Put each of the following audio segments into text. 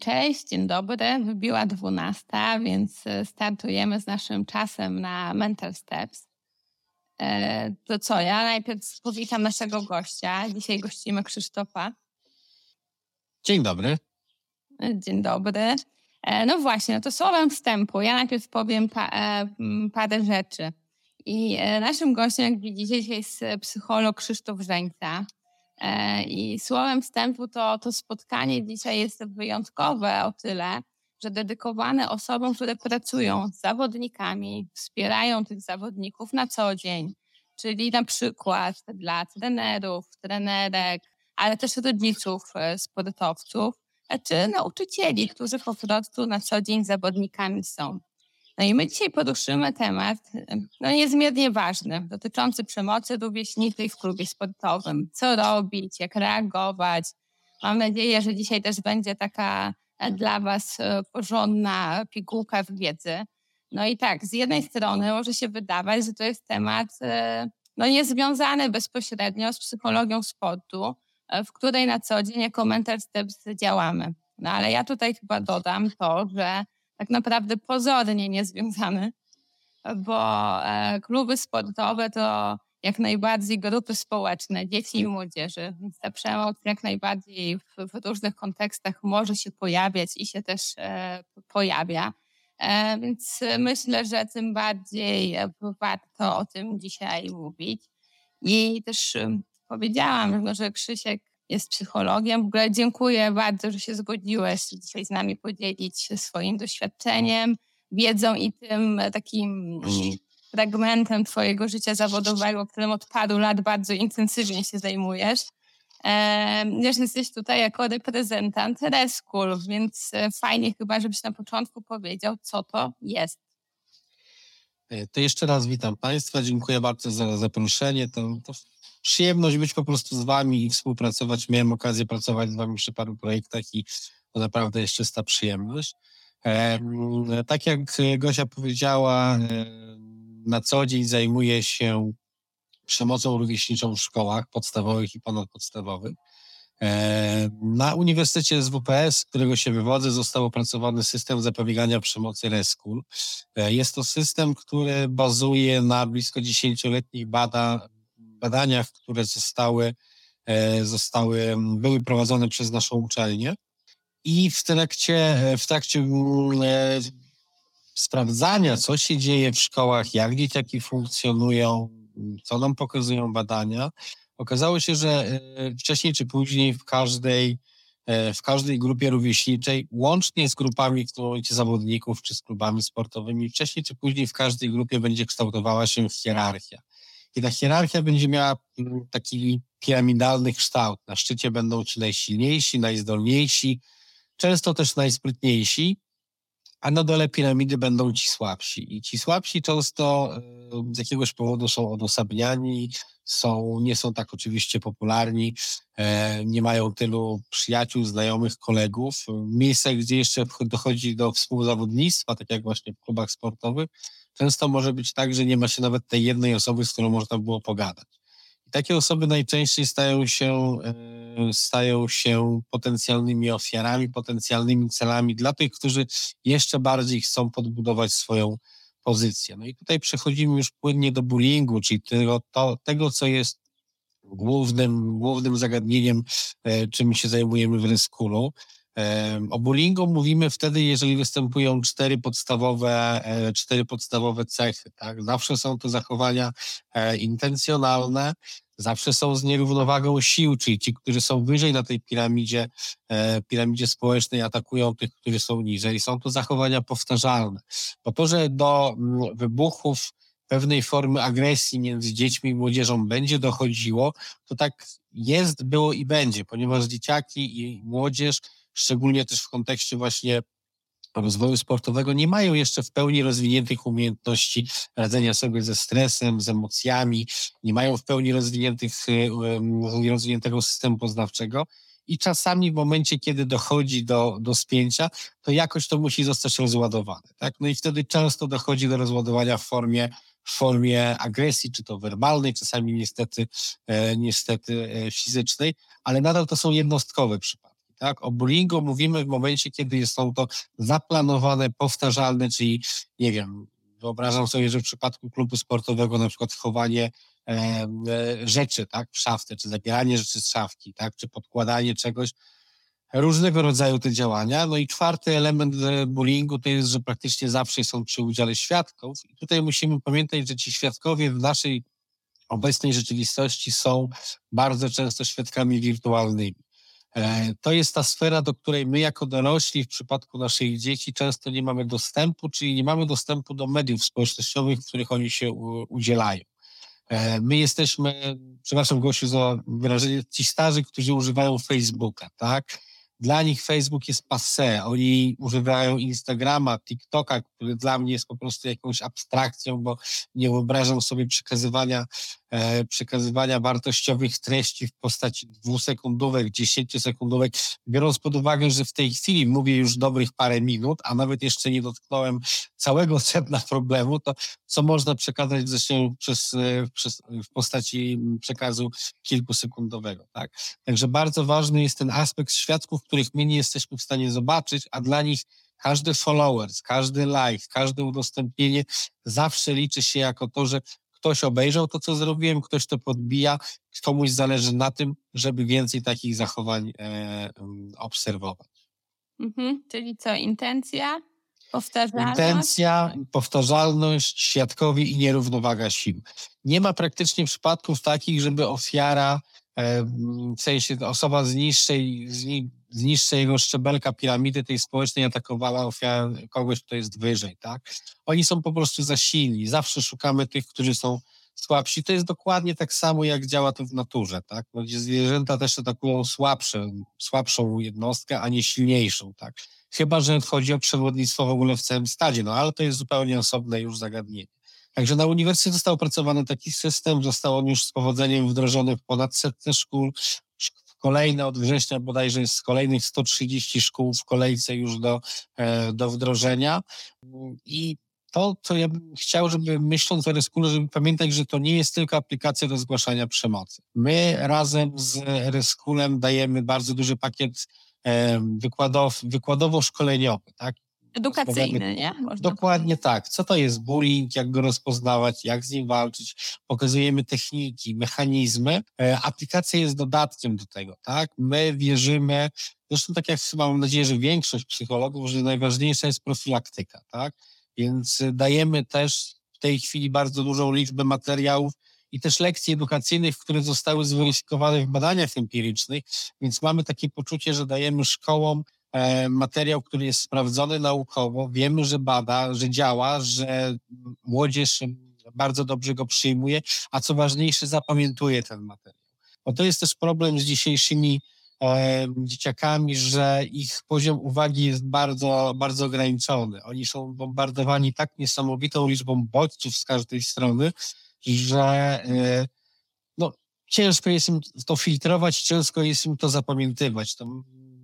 Cześć, dzień dobry. Wybiła 12, więc e, startujemy z naszym czasem na Mental Steps. E, to co, ja najpierw powitam naszego gościa. Dzisiaj gościmy Krzysztofa. Dzień dobry. E, dzień dobry. No właśnie, no to słowem wstępu. Ja najpierw powiem pa, parę rzeczy. I naszym gościem, jak widzicie, jest psycholog Krzysztof Żeńca. E, I słowem wstępu to, to spotkanie dzisiaj jest wyjątkowe o tyle, że dedykowane osobom, które pracują z zawodnikami, wspierają tych zawodników na co dzień, czyli na przykład dla trenerów, trenerek, ale też rodziców e, sportowców, e, czy nauczycieli, którzy po prostu na co dzień zawodnikami są. No i my dzisiaj poruszymy temat no, niezmiernie ważny, dotyczący przemocy rówieśniczej w klubie sportowym. Co robić, jak reagować. Mam nadzieję, że dzisiaj też będzie taka e, dla Was e, porządna pigułka w wiedzy. No i tak, z jednej strony może się wydawać, że to jest temat e, no, niezwiązany bezpośrednio z psychologią sportu, w której na co dzień jako Mental Steps działamy. No ale ja tutaj chyba dodam to, że tak naprawdę pozornie niezwiązany, bo e, kluby sportowe to jak najbardziej grupy społeczne, dzieci i młodzieży, więc ta przemoc jak najbardziej w, w różnych kontekstach może się pojawiać i się też e, pojawia. E, więc myślę, że tym bardziej warto o tym dzisiaj mówić. I też powiedziałam, że Krzysiek jest psychologiem. W ogóle dziękuję bardzo, że się zgodziłeś dzisiaj z nami podzielić się swoim doświadczeniem, wiedzą i tym takim fragmentem twojego życia zawodowego, którym od paru lat bardzo intensywnie się zajmujesz. Wiesz, jesteś tutaj jako reprezentant Reskul, więc e, fajnie chyba, żebyś na początku powiedział, co to jest. E, to jeszcze raz witam Państwa, dziękuję bardzo za zaproszenie. To, to przyjemność być po prostu z wami i współpracować. Miałem okazję pracować z wami przy paru projektach i to naprawdę jest czysta przyjemność. Tak jak Gosia powiedziała, na co dzień zajmuję się przemocą rówieśniczą w szkołach podstawowych i ponadpodstawowych. Na Uniwersytecie SWPS, z którego się wywodzę, został opracowany system zapobiegania przemocy RESCUL. E, jest to system, który bazuje na blisko 10-letnich bada, badaniach, które zostały, e, zostały, były prowadzone przez naszą uczelnię. I w trakcie, w trakcie e, sprawdzania, co się dzieje w szkołach, jak dzieciaki funkcjonują, co nam pokazują badania, okazało się, że e, wcześniej czy później w każdej, w każdej grupie rówieśniczej, łącznie z grupami zawodników czy z klubami sportowymi, wcześniej czy później w każdej grupie będzie kształtowała się hierarchia. I ta hierarchia będzie miała mm, taki piramidalny kształt. Na szczycie będą ci najsilniejsi, najzdolniejsi, często też najsprytniejsi, a na dole piramidy będą ci słabsi. I ci słabsi często z jakiegoś powodu są odosobniani, są, nie są tak oczywiście popularni, e, nie mają tylu przyjaciół, znajomych, kolegów. Miejsce, gdzie jeszcze dochodzi do współzawodnictwa, tak jak właśnie w klubach sportowych, często może być tak, że nie ma się nawet tej jednej osoby, z którą można było pogadać. I takie osoby najczęściej stają się, e, stają się potencjalnymi ofiarami, potencjalnymi celami dla tych, którzy jeszcze bardziej chcą podbudować swoją pozycję. No i tutaj przechodzimy już płynnie do bullyingu, czyli tego, to, tego co jest głównym, głównym zagadnieniem, e, czym się zajmujemy w Reskulu. O bullyingu mówimy wtedy, jeżeli występują cztery podstawowe, e, cztery podstawowe cechy. Tak? Zawsze są to zachowania e, intencjonalne, zawsze są z nierównowagą sił, czyli ci, którzy są wyżej na tej piramidzie, e, piramidzie społecznej, atakują tych, którzy są niżej. Są to zachowania powtarzalne. Po to, że do wybuchów pewnej formy agresji między dziećmi i młodzieżą będzie dochodziło, to tak jest, było i będzie, ponieważ dzieciaki i młodzież szczególnie też w kontekście właśnie rozwoju sportowego, nie mają jeszcze w pełni rozwiniętych umiejętności radzenia sobie ze stresem, z emocjami, nie mają w pełni rozwiniętych, e, rozwiniętego systemu poznawczego. I czasami w momencie, kiedy dochodzi do, do spięcia, to jakoś to musi zostać rozładowane. Tak? No i wtedy często dochodzi do rozładowania w formie, w formie agresji, czy to werbalnej, czasami niestety, e, niestety e, fizycznej, ale nadal to są jednostkowe przypadki tak? O bullyingu mówimy w momencie, kiedy są to zaplanowane, powtarzalne, czyli nie wiem, wyobrażam sobie, że w przypadku klubu sportowego na przykład chowanie e, e, rzeczy, tak, w szafce, czy zabieranie rzeczy z szafki, tak, czy podkładanie czegoś, różnego rodzaju te działania. No i czwarty element e, bullyingu to jest, że praktycznie zawsze są przy udziale świadków. I tutaj musimy pamiętać, że ci świadkowie w naszej obecnej rzeczywistości są bardzo często świadkami wirtualnymi. E, to jest ta sfera, do której my jako dorośli w przypadku naszych dzieci często nie mamy dostępu, czyli nie mamy dostępu do mediów społecznościowych, w których oni się udzielają. E, my jesteśmy, przepraszam Gosiu za wyrażenie, ci starzy, którzy używają Facebooka, tak? Dla nich Facebook jest passe. Oni używają Instagrama, TikToka, który dla mnie jest po prostu jakąś abstrakcją, bo nie wyobrażam sobie przekazywania przekazywania wartościowych treści w postaci dwusekundówek, dziesięciosekundówek, biorąc pod uwagę, że w tej chwili mówię już dobrych parę minut, a nawet jeszcze nie dotknąłem całego sedna problemu, to co można przekazać zresztą przez, e, przez, w postaci przekazu kilkusekundowego. Tak? Także bardzo ważny jest ten aspekt świadków, których my nie jesteśmy w stanie zobaczyć, a dla nich każdy followers, każdy like, każde udostępnienie zawsze liczy się jako to, że ktoś obejrzał to, co zrobiłem, ktoś to podbija, komuś zależy na tym, żeby więcej takich zachowań e, obserwować. Mhm, czyli co, intencja, powtarzalność? Intencja, powtarzalność, świadkowie i nierównowaga sił. Nie ma praktycznie przypadków takich, żeby ofiara, w sensie osoba z niższej, z, niższego szczebelka piramidy tej społecznej atakowała ofiarę kogoś, kto jest wyżej, tak? Oni są po prostu za silni. Zawsze szukamy tych, którzy są słabsi. To jest dokładnie tak samo, jak działa to w naturze, tak? No, zwierzęta też atakują słabsze, słabszą jednostkę, a nie silniejszą, tak? Chyba, że chodzi o przewodnictwo w ogóle w całym stadzie, no ale to jest zupełnie osobne już zagadnienie. Także na uniwersytecie został opracowany taki system, został on już z powodzeniem wdrożony w ponad setne szkół kolejne od września bodajże jest kolejnych 130 szkół w kolejce już do, e, do wdrożenia. I to, co ja bym chciał, żeby myśląc o Reskule, żeby pamiętać, że to nie jest tylko aplikacja do zgłaszania przemocy. My razem z Reskulem dajemy bardzo duży pakiet e, wykładow, wykładowo-szkoleniowy, tak? Edukacyjny, nie? Można Dokładnie tak. Co to jest bullying, jak go rozpoznawać, jak z nim walczyć. Pokazujemy techniki, mechanizmy. E, aplikacja jest dodatkiem do tego, tak? My wierzymy, zresztą tak jak chyba mam nadzieję, że większość psychologów, że najważniejsza jest profilaktyka, tak? Więc dajemy też w tej chwili bardzo dużą liczbę materiałów i też lekcji edukacyjnych, które zostały zweryfikowane w badaniach empirycznych, więc mamy takie poczucie, że dajemy szkołom E, materiał, który jest sprawdzony naukowo, wiemy, że bada, że działa, że młodzież bardzo dobrze go przyjmuje, a co ważniejsze, zapamiętuje ten materiał. Bo to jest też problem z dzisiejszymi e, dzieciakami, że ich poziom uwagi jest bardzo, bardzo ograniczony. Oni są bombardowani tak niesamowitą liczbą bodźców z każdej strony, że e, no, ciężko jest im to filtrować, ciężko jest im to zapamiętywać.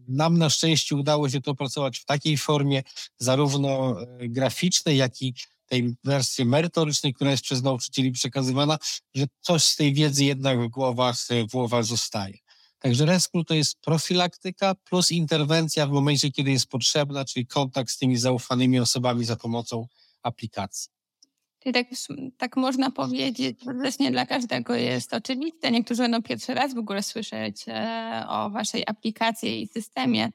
Nam na szczęście udało się to opracować w takiej formie, zarówno e, graficznej, jak i tej wersji merytorycznej, która jest przez nauczycieli przekazywana, że coś z tej wiedzy jednak w głowach, w głowach zostaje. Także Rescue to jest profilaktyka plus interwencja w momencie, kiedy jest potrzebna, czyli kontakt z tymi zaufanymi osobami za pomocą aplikacji. Czyli tak, tak można powiedzieć, też nie dla każdego jest oczywiste. Niektórzy będą pierwszy raz w ogóle słyszeć e, o waszej aplikacji i systemie,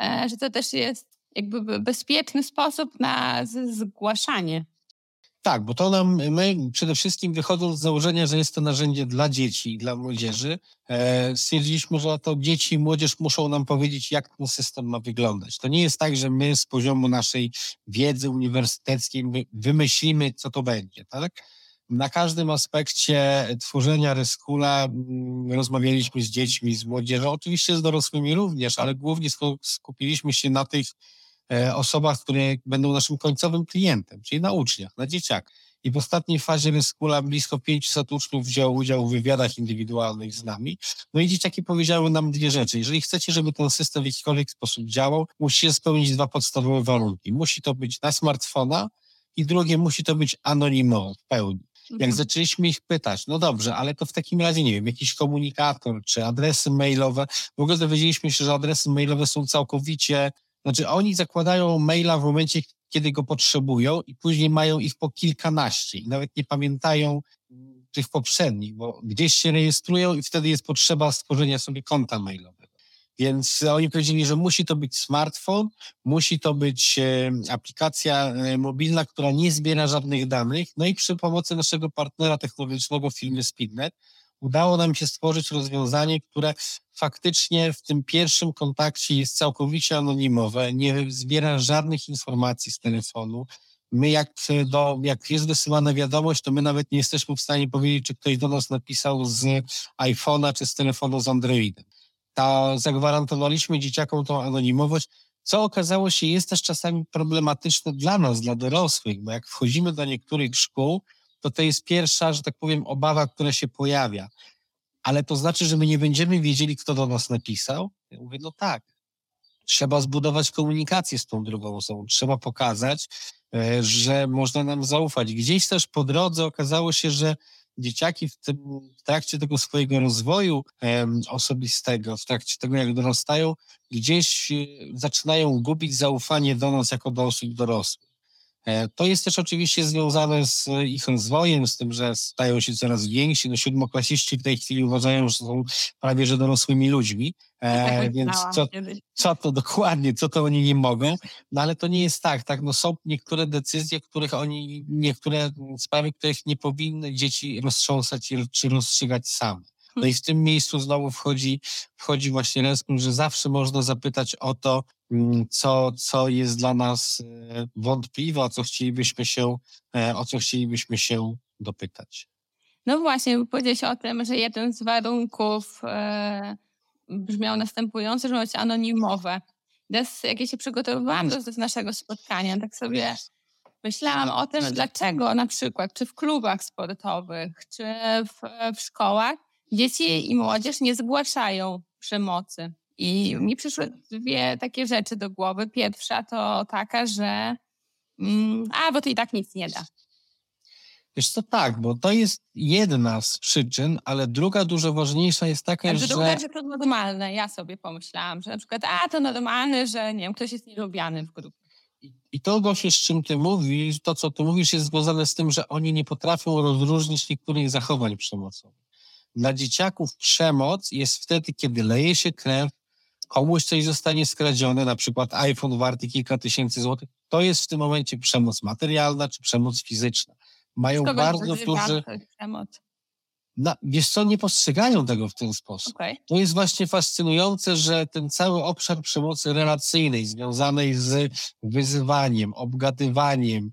e, że to też jest jakby bezpieczny sposób na zgłaszanie tak, bo to nam, my przede wszystkim wychodząc z założenia, że jest to narzędzie dla dzieci i dla młodzieży, e, stwierdziliśmy, że to dzieci i młodzież muszą nam powiedzieć, jak ten system ma wyglądać. To nie jest tak, że my z poziomu naszej wiedzy uniwersyteckiej wymyślimy, co to będzie, tak? Na każdym aspekcie tworzenia Reskula mm, rozmawialiśmy z dziećmi, z młodzieżą, oczywiście z dorosłymi również, ale głównie skupiliśmy się na tych osobach, które będą naszym końcowym klientem, czyli na uczniach, na dzieciakach. I w ostatniej fazie Ryskula blisko 500 uczniów wzięło udział w wywiadach indywidualnych z nami. No i dzieciaki powiedziały nam dwie rzeczy. Jeżeli chcecie, żeby ten system w jakikolwiek sposób działał, musicie spełnić dwa podstawowe warunki. Musi to być na smartfona i drugie, musi to być anonimowe w pełni. Jak Mhm. zaczęliśmy ich pytać, no dobrze, ale to w takim razie, nie wiem, jakiś komunikator czy adresy mailowe, w ogóle dowiedzieliśmy się, że adresy mailowe są całkowicie, znaczy oni zakładają maila w momencie, kiedy go potrzebują i później mają ich po kilkanaście i nawet nie pamiętają tych poprzednich, bo gdzieś się rejestrują i wtedy jest potrzeba stworzenia sobie konta mailowego. Więc oni powiedzieli, że musi to być smartfon, musi to być aplikacja mobilna, która nie zbiera żadnych danych. No i przy pomocy naszego partnera technologicznego firmy Speednet udało nam się stworzyć rozwiązanie, które faktycznie w tym pierwszym kontakcie jest całkowicie anonimowe, nie zbiera żadnych informacji z telefonu. My jak, do, jak jest wysyłana wiadomość, to my nawet nie jesteśmy w stanie powiedzieć, czy ktoś do nas napisał z iPhone'a, czy z telefonu z Androidem. Ta, zagwarantowaliśmy dzieciakom tą anonimowość, co okazało się jest też czasami problematyczne dla nas, dla dorosłych, bo jak wchodzimy do niektórych szkół, to to jest pierwsza, że tak powiem, obawa, która się pojawia. Ale to znaczy, że my nie będziemy wiedzieli, kto do nas napisał? Ja mówię, no tak. Trzeba zbudować komunikację z tą drugą osobą. Trzeba pokazać, e, że można nam zaufać. Gdzieś też po drodze okazało się, że dzieciaki w, tym, w trakcie tego swojego rozwoju osobistego, w trakcie tego, jak dorastają, gdzieś e, zaczynają gubić zaufanie do nas jako do osób dorosłych. E, To jest też oczywiście związane z ich rozwojem, z tym, że stają się coraz więksi. No siódmoklasiści w tej chwili uważają, że są prawie że dorosłymi ludźmi, e, Tak więc co, co to dokładnie, co to oni nie mogą, no ale to nie jest tak, tak, no są niektóre decyzje, których oni, niektóre sprawy, których nie powinny dzieci roztrząsać czy rozstrzygać same. No i w tym miejscu znowu wchodzi, wchodzi właśnie Leskun, że zawsze można zapytać o to, mm, co, co jest dla nas e, wątpliwe, o co chcielibyśmy się, e, o co chcielibyśmy się dopytać. No właśnie, bo powiedziałeś o tym, że jeden z warunków e, brzmiał następująco, że ma być anonimowe. Teraz, jak ja się przygotowywałam do, do naszego spotkania, tak sobie myślałam o tym, dlaczego na przykład, czy w klubach sportowych, czy w, w szkołach dzieci i młodzież nie zgłaszają przemocy. I mi przyszły dwie takie rzeczy do głowy. Pierwsza to taka, że mm, a, bo to i tak nic nie da. Wiesz co, tak, bo to jest jedna z przyczyn, ale druga dużo ważniejsza jest taka, A że... druga, że to normalne. Ja sobie pomyślałam, że na przykład, a to normalne, że nie wiem, ktoś jest nielubiany w grupie. I- to, Gosiu, z czym ty mówisz, to, co ty mówisz, jest związane z tym, że oni nie potrafią rozróżnić niektórych zachowań przemocowych. Dla dzieciaków przemoc jest wtedy, kiedy leje się krew, komuś coś zostanie skradzione, na przykład iPhone warty kilka tysięcy złotych. To jest w tym momencie przemoc materialna czy przemoc fizyczna. Mają bardzo duży... przemoc. Na, wiesz co, nie postrzegają tego w ten sposób. Okej. To jest właśnie fascynujące, że ten cały obszar przemocy relacyjnej związanej z wyzywaniem, obgadywaniem,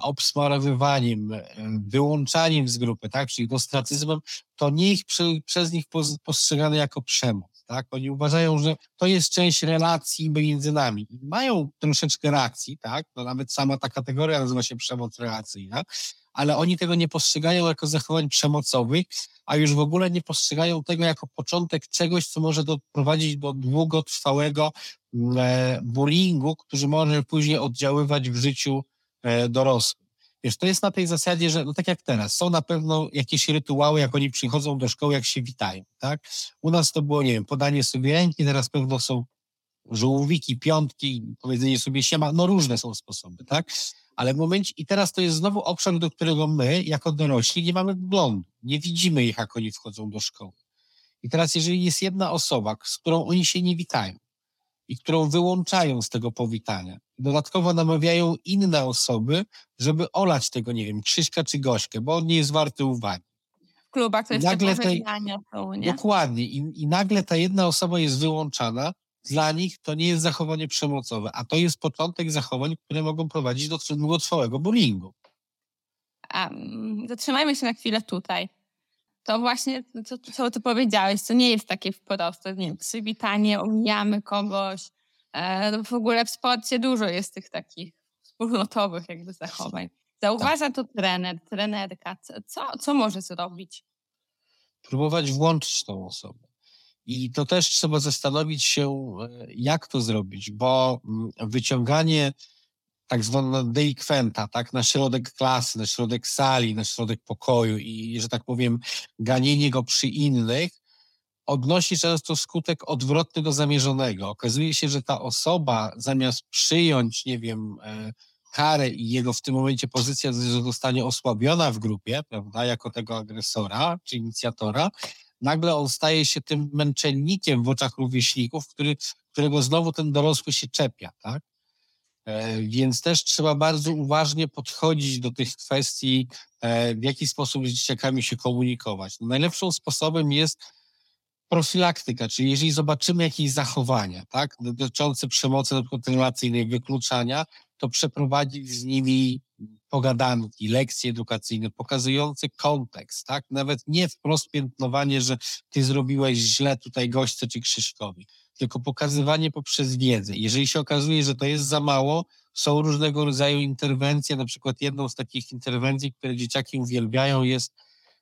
obsmarowywaniem, e, wyłączaniem z grupy, tak, czyli ostracyzmem, to nie ich przez nich pos- postrzegane jako przemoc. Tak? Oni uważają, że to jest część relacji między nami. Mają troszeczkę reakcji, tak? No nawet sama ta kategoria nazywa się przemoc relacyjna, ale oni tego nie postrzegają jako zachowań przemocowych, a już w ogóle nie postrzegają tego jako początek czegoś, co może doprowadzić do długotrwałego mm, e, bullyingu, który może później oddziaływać w życiu e, dorosłym. Wiesz, to jest na tej zasadzie, że no tak jak teraz, są na pewno jakieś rytuały, jak oni przychodzą do szkoły, jak się witają, tak? U nas to było, nie wiem, podanie sobie ręki, teraz pewno są żółwiki, piątki, powiedzenie sobie siema, no różne są sposoby, tak? Ale w momencie, i teraz to jest znowu obszar, do którego my, jako dorośli, nie mamy wglądu. Nie widzimy ich, jak oni wchodzą do szkoły. I teraz, jeżeli jest jedna osoba, z którą oni się nie witają i którą wyłączają z tego powitania, dodatkowo namawiają inne osoby, żeby olać tego, nie wiem, Krzyśka czy Gośkę, bo on nie jest warty uwagi. W klubach to jest Nagle pożegnania są, nie? Dokładnie. I, I nagle ta jedna osoba jest wyłączana. Dla nich to nie jest zachowanie przemocowe, a to jest początek zachowań, które mogą prowadzić do długotrwałego bullyingu. A, mm, zatrzymajmy się na chwilę tutaj. To właśnie, co, co ty powiedziałeś, to nie jest takie wprost. Nie wiem, przywitanie, omijamy kogoś. E, no w ogóle w sporcie dużo jest tych takich wspólnotowych jakby zachowań. Zauważa to trener, trenerka. Co, co, co może zrobić? Próbować włączyć tą osobę. I to też trzeba zastanowić się, e, jak to zrobić, bo mm, wyciąganie tak zwana delikwenta, tak, na środek klasy, na środek sali, na środek pokoju i, że tak powiem, ganienie go przy innych, odnosi często skutek odwrotny do zamierzonego. Okazuje się, że ta osoba zamiast przyjąć, nie wiem, e, karę i jego w tym momencie pozycja zostanie osłabiona w grupie, prawda, jako tego agresora czy inicjatora, nagle on staje się tym męczennikiem w oczach rówieśników, który, którego znowu ten dorosły się czepia, tak? E, więc też trzeba bardzo uważnie podchodzić do tych kwestii, e, w jaki sposób z dzieciakami się komunikować. No najlepszym sposobem jest profilaktyka, czyli jeżeli zobaczymy jakieś zachowania, tak, dotyczące przemocy relacyjnej, wykluczania, to przeprowadzić z nimi pogadanki, lekcje edukacyjne, pokazujące kontekst, tak? Nawet nie wprost piętnowanie, że ty zrobiłeś źle tutaj gośce czy Krzyśkowi, tylko pokazywanie poprzez wiedzę. Jeżeli się okazuje, że to jest za mało, są różnego rodzaju interwencje, na przykład jedną z takich interwencji, które dzieciaki uwielbiają jest,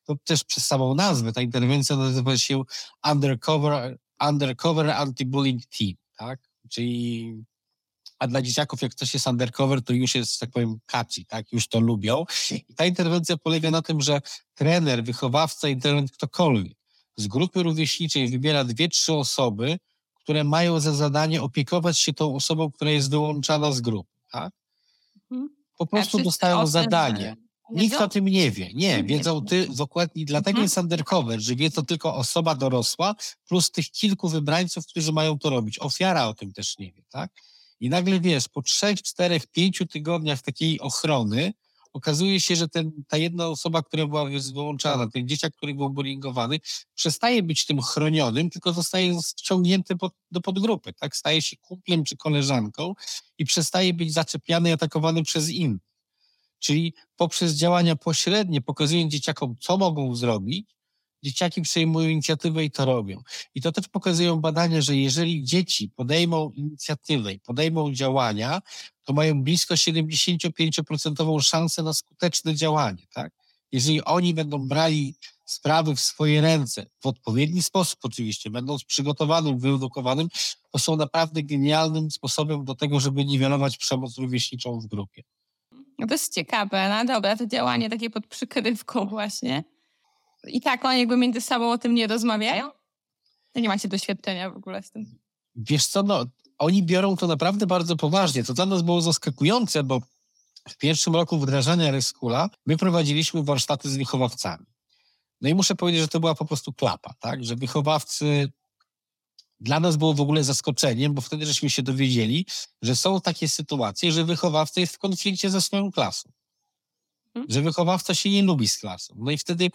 to też przez samą nazwę, ta interwencja nazywa się Undercover, undercover Anti-Bullying Team, tak? Czyli a dla dzieciaków, jak coś jest undercover, to już jest, tak powiem, catchy, tak? Już to lubią. I ta interwencja polega na tym, że trener, wychowawca, internet, ktokolwiek z grupy rówieśniczej wybiera dwie, trzy osoby, które mają za zadanie opiekować się tą osobą, która jest wyłączana z grupy, tak? Mhm. Po prostu dostają zadanie. Nikt o tym nie wie. Nie, wiedzą ty dokładnie, dlatego mhm. jest undercover, że wie to tylko osoba dorosła plus tych kilku wybrańców, którzy mają to robić. Ofiara o tym też nie wie, tak? I nagle wiesz, po trzech, czterech, pięciu tygodniach takiej ochrony okazuje się, że ten, ta jedna osoba, która była wyłączana, ten dzieciak, który był bullyingowany, przestaje być tym chronionym, tylko zostaje ściągnięty pod, do podgrupy, tak? Staje się kumplem czy koleżanką i przestaje być zaczepiany i atakowany przez innych. Czyli poprzez działania pośrednie, pokazując dzieciakom, co mogą zrobić, dzieciaki przejmują inicjatywę i to robią. I to też pokazują badania, że jeżeli dzieci podejmą inicjatywę i podejmą działania, to mają blisko 75% szansę na skuteczne działanie. Tak? Jeżeli oni będą brali sprawy w swoje ręce, w odpowiedni sposób oczywiście, będąc przygotowanym, wyedukowanym, to są naprawdę genialnym sposobem do tego, żeby niwelować przemoc rówieśniczą w grupie. No to jest ciekawe, no dobra, to działanie takie pod przykrywką właśnie. I tak oni jakby między sobą o tym nie rozmawiają? Nie macie doświadczenia w ogóle z tym. Wiesz co, no, oni biorą to naprawdę bardzo poważnie. To dla nas było zaskakujące, bo w pierwszym roku wdrażania Reskula my prowadziliśmy warsztaty z wychowawcami. No i muszę powiedzieć, że to była po prostu klapa, tak? Że wychowawcy dla nas było w ogóle zaskoczeniem, bo wtedy żeśmy się dowiedzieli, że są takie sytuacje, że wychowawca jest w konflikcie ze swoją klasą. Hmm? Że wychowawca się nie lubi z klasą. No i wtedy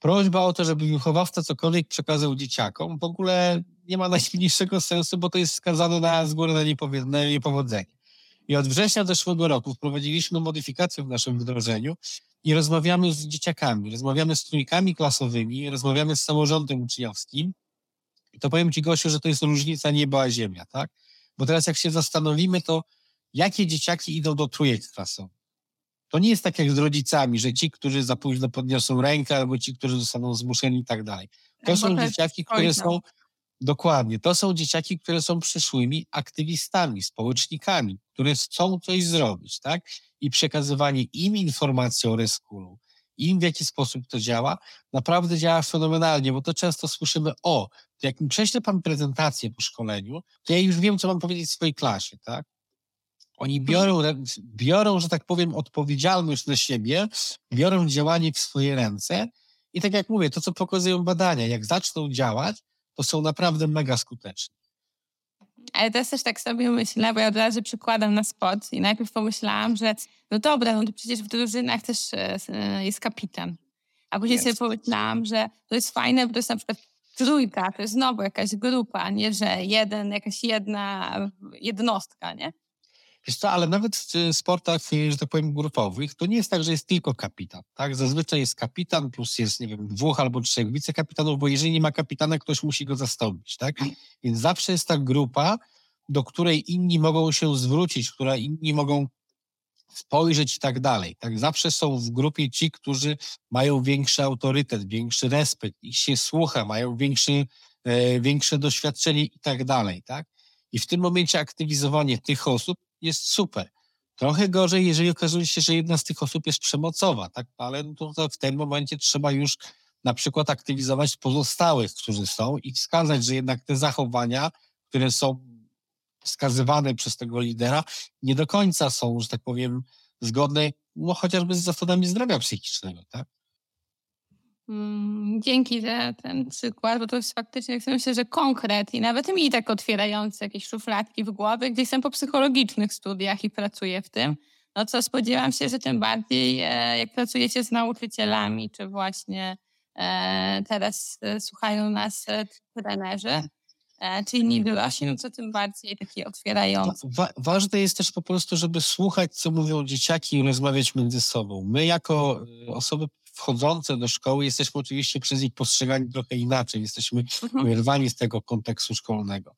prośba o to, żeby wychowawca cokolwiek przekazał dzieciakom, w ogóle nie ma najmniejszego sensu, bo to jest skazane na z góry na niepowodzenie. I od września zeszłego roku wprowadziliśmy modyfikację w naszym wdrożeniu i rozmawiamy z dzieciakami, rozmawiamy z trójkami klasowymi, rozmawiamy z samorządem uczniowskim. I to powiem Ci, Gosiu, że to jest różnica nieba a ziemia, tak? Bo teraz jak się zastanowimy, to jakie dzieciaki idą do trójek klasowych? To nie jest tak jak z rodzicami, że ci, którzy za późno podniosą rękę, albo ci, którzy zostaną zmuszeni i tak dalej. To są dzieciaki, które są Dokładnie. To są dzieciaki, które są przyszłymi aktywistami, społecznikami, które chcą coś zrobić, tak? I przekazywanie im informacji o Reskulu, im w jaki sposób to działa, naprawdę działa fenomenalnie, bo to często słyszymy, o, jak mi prześle pan prezentację po szkoleniu, to ja już wiem, co mam powiedzieć w swojej klasie, tak? Oni biorą, biorą, że tak powiem, odpowiedzialność na siebie, biorą działanie w swoje ręce i tak jak mówię, to co pokazują badania, jak zaczną działać, to są naprawdę mega skuteczne. Ale teraz też tak sobie myślę, bo ja od razu przykładam na spot i najpierw pomyślałam, że no dobra, no to przecież w drużynach też e, e, jest kapitan. A później jest. sobie pomyślałam, że to jest fajne, bo to jest na przykład trójka, to jest znowu jakaś grupa, nie, że jeden, jakaś jedna jednostka, nie? Wiesz co, ale nawet w sportach, że tak powiem, grupowych, to nie jest tak, że jest tylko kapitan, tak? Zazwyczaj jest kapitan plus jest, nie wiem, dwóch albo trzech wicekapitanów, bo jeżeli nie ma kapitana, ktoś musi go zastąpić, tak? Więc zawsze jest ta grupa, do której inni mogą się zwrócić, która inni mogą spojrzeć i tak dalej. Tak zawsze są w grupie ci, którzy mają większy autorytet, większy respekt, ich się słucha, mają większy, e, większe doświadczenie i tak dalej, tak? I w tym momencie aktywizowanie tych osób jest super. Trochę gorzej, jeżeli okazuje się, że jedna z tych osób jest przemocowa, tak? Ale no to, to w tym momencie trzeba już na przykład aktywizować pozostałych, którzy są i wskazać, że jednak te zachowania, które są wskazywane przez tego lidera, nie do końca są, że tak powiem, zgodne no, chociażby z zasadami zdrowia psychicznego, tak? Mm, dzięki za ten przykład, bo to jest faktycznie, myślę, że konkret i nawet mi tak otwierający jakieś szufladki w głowie, gdzie jestem po psychologicznych studiach i pracuję w tym, no co spodziewam się, że tym bardziej e, jak pracujecie z nauczycielami, czy właśnie e, teraz e, słuchają nas trenerzy, czy inni dorośli, no to tym bardziej takie otwierające. Wa ważne jest też po prostu, żeby słuchać, co mówią dzieciaki i rozmawiać między sobą. My jako osoby wchodzące do szkoły jesteśmy oczywiście przez nich postrzegani trochę inaczej, jesteśmy mhm. wyrwani z tego kontekstu szkolnego.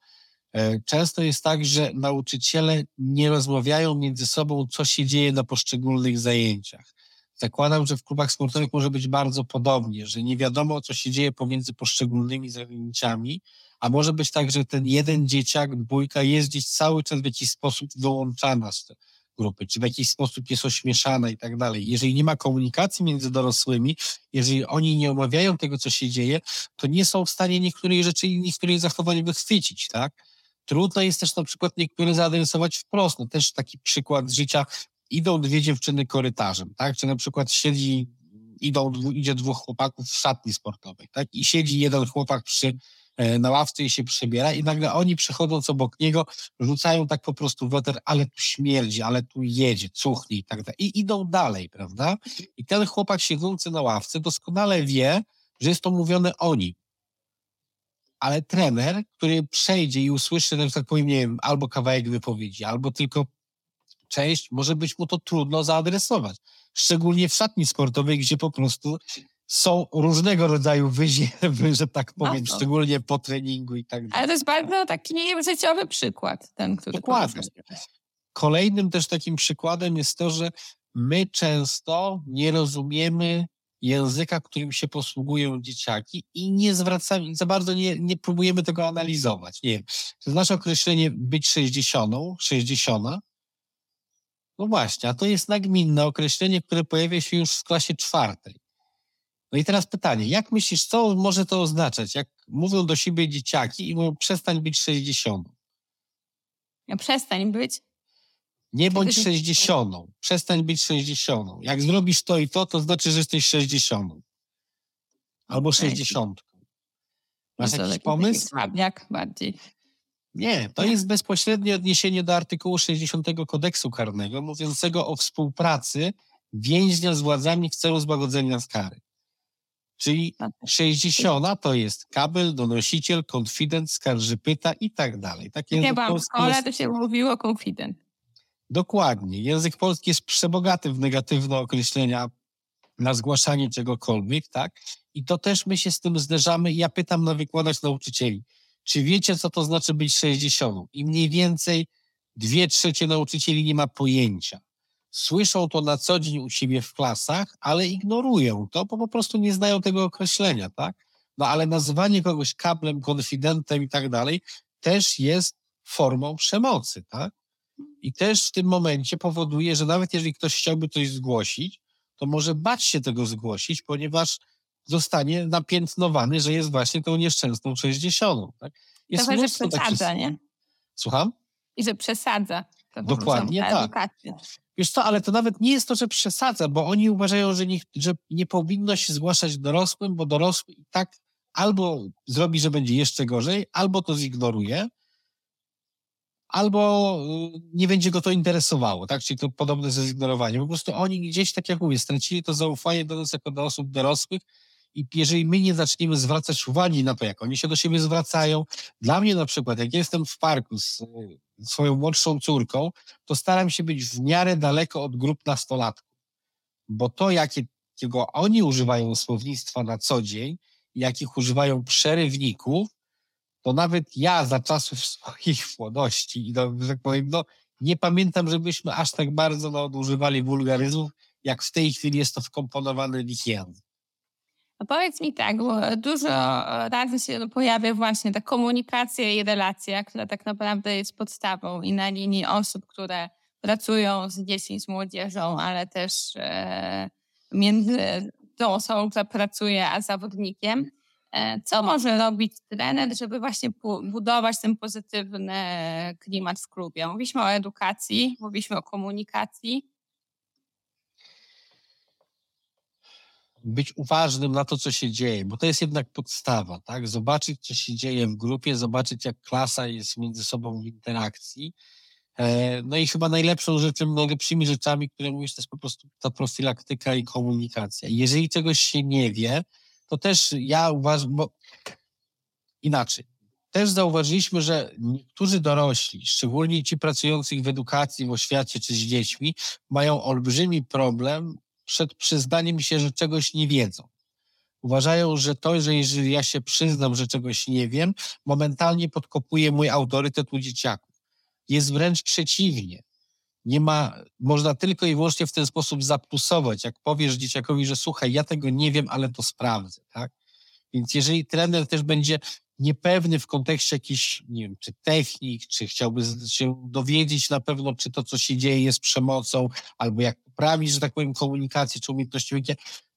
E, często jest tak, że nauczyciele nie rozmawiają między sobą, co się dzieje na poszczególnych zajęciach. Zakładam, że w klubach sportowych może być bardzo podobnie, że nie wiadomo, co się dzieje pomiędzy poszczególnymi zajęciami, a może być tak, że ten jeden dzieciak, dwójka jest gdzieś cały czas w jakiś sposób wyłączana z, grupy, czy w jakiś sposób jest ośmieszana i tak dalej. Jeżeli nie ma komunikacji między dorosłymi, jeżeli oni nie omawiają tego, co się dzieje, to nie są w stanie niektórych rzeczy i niektórych zachowań wychwycić, tak? Trudno jest też na przykład niektóre zaadresować wprost. No też taki przykład życia. Idą dwie dziewczyny korytarzem, tak? Czy na przykład siedzi, idą, idzie dwóch chłopaków w szatni sportowej, tak? I siedzi jeden chłopak przy na ławce i się przebiera i nagle oni przechodząc obok niego rzucają tak po prostu weter, ale tu śmierdzi, ale tu jedzie, cuchnie i tak dalej. I idą dalej, prawda? I ten chłopak siedzący na ławce doskonale wie, że jest to mówione o nim. Ale trener, który przejdzie i usłyszy, na przykład powiem, nie wiem, albo kawałek wypowiedzi, albo tylko część, może być mu to trudno zaadresować. Szczególnie w szatni sportowej, gdzie po prostu są różnego rodzaju wyziewy, że tak powiem, no szczególnie po treningu i tak dalej. Ale to jest bardzo taki życiowy przykład, ten, który Dokładnie. Kolejnym też takim przykładem jest to, że my często nie rozumiemy języka, którym się posługują dzieciaki i nie zwracamy, za bardzo nie, nie próbujemy tego analizować. Nie wiem, to znaczy określenie być sześćdziesiątą, sześćdziesiąta, no właśnie, a to jest nagminne określenie, które pojawia się już w klasie czwartej. No i teraz pytanie, jak myślisz, co może to oznaczać, jak mówią do siebie dzieciaki i mówią przestań być 60? Ja przestań być? Nie bądź 60. Przestań być 60. Jak zrobisz to i to, to znaczy, że jesteś 60. Albo 60. Masz jakiś pomysł? Jak bardziej. Nie, to jest bezpośrednie odniesienie do artykułu 60 kodeksu karnego mówiącego o współpracy więźnia z władzami w celu złagodzenia kary. Czyli 60 to jest kabel, donosiciel, konfident, skarżypyta i tak dalej. Tak Chyba w szkole jest... to się mówiło konfident. Dokładnie. Język polski jest przebogaty w negatywne określenia na zgłaszanie czegokolwiek, tak? I to też my się z tym zderzamy. Ja pytam na wykładać nauczycieli, czy wiecie, co to znaczy być 60? I mniej więcej dwie trzecie nauczycieli nie ma pojęcia słyszą to na co dzień u siebie w klasach, ale ignorują to, bo po prostu nie znają tego określenia, tak? No ale nazywanie kogoś kablem, konfidentem i tak dalej też jest formą przemocy, tak? I też w tym momencie powoduje, że nawet jeżeli ktoś chciałby coś zgłosić, to może bać się tego zgłosić, ponieważ zostanie napiętnowany, że jest właśnie tą nieszczęsną 60. Tak? Jest Trochę, że przesadza, takich... nie? Słucham? I że przesadza. Dokładnie tak. Wiesz co, ale to nawet nie jest to, że przesadza, bo oni uważają, że nie, że nie powinno się zgłaszać dorosłym, bo dorosły i tak albo zrobi, że będzie jeszcze gorzej, albo to zignoruje, albo y, nie będzie go to interesowało, tak? Czyli to podobne ze zignorowaniem. Po prostu oni gdzieś, tak jak mówię, stracili to zaufanie do nas jako do osób dorosłych i jeżeli my nie zaczniemy zwracać uwagi na to, jak oni się do siebie zwracają, dla mnie na przykład, jak jestem w parku z swoją młodszą córką, to staram się być w miarę daleko od grup nastolatków. Bo to, jakiego oni używają słownictwa na co dzień, jakich używają przerywników, to nawet ja za czasów swoich młodości i no, tak powiem, no, nie pamiętam, żebyśmy aż tak bardzo no, używali wulgaryzmów, jak w tej chwili jest to wkomponowane w ich język. Powiedz mi tak, bo dużo razy się pojawia właśnie ta komunikacja i relacja, która tak naprawdę jest podstawą i na linii osób, które pracują z dziećmi, z młodzieżą, ale też e, między tą osobą, która pracuje, a zawodnikiem. E, co może robić trener, żeby właśnie budować ten pozytywny klimat w klubie? Mówiliśmy o edukacji, mówiliśmy o komunikacji. Być uważnym na to, co się dzieje, bo to jest jednak podstawa, tak? Zobaczyć, co się dzieje w grupie, zobaczyć, jak klasa jest między sobą w interakcji. E, no i chyba najlepszą rzeczą, najlepszymi rzeczami, które mówisz, to jest po prostu ta profilaktyka i komunikacja. Jeżeli czegoś się nie wie, to też ja uważam, bo inaczej. Też zauważyliśmy, że niektórzy dorośli, szczególnie ci pracujący w edukacji, w oświacie czy z dziećmi, mają olbrzymi problem przed przyznaniem się, że czegoś nie wiedzą. Uważają, że to, że jeżeli ja się przyznam, że czegoś nie wiem, momentalnie podkopuje mój autorytet u dzieciaków. Jest wręcz przeciwnie. Nie ma, można tylko i wyłącznie w ten sposób zaplusować. Jak powiesz dzieciakowi, że słuchaj, ja tego nie wiem, ale to sprawdzę, tak? Więc jeżeli trener też będzie niepewny w kontekście jakichś, nie wiem, czy technik, czy chciałby się dowiedzieć na pewno, czy to, co się dzieje, jest przemocą, albo jak poprawić, że tak powiem, komunikację, czy umiejętności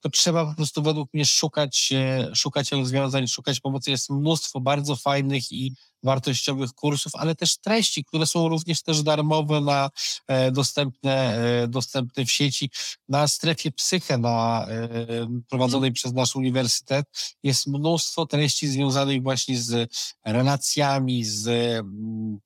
to trzeba po prostu według mnie szukać, szukać rozwiązań, szukać pomocy. Jest mnóstwo bardzo fajnych i wartościowych kursów, ale też treści, które są również też darmowe, na, e, dostępne, e, dostępne w sieci. Na strefie Psyche, na, e, prowadzonej przez nasz uniwersytet, jest mnóstwo treści związanych właśnie z relacjami, z mm,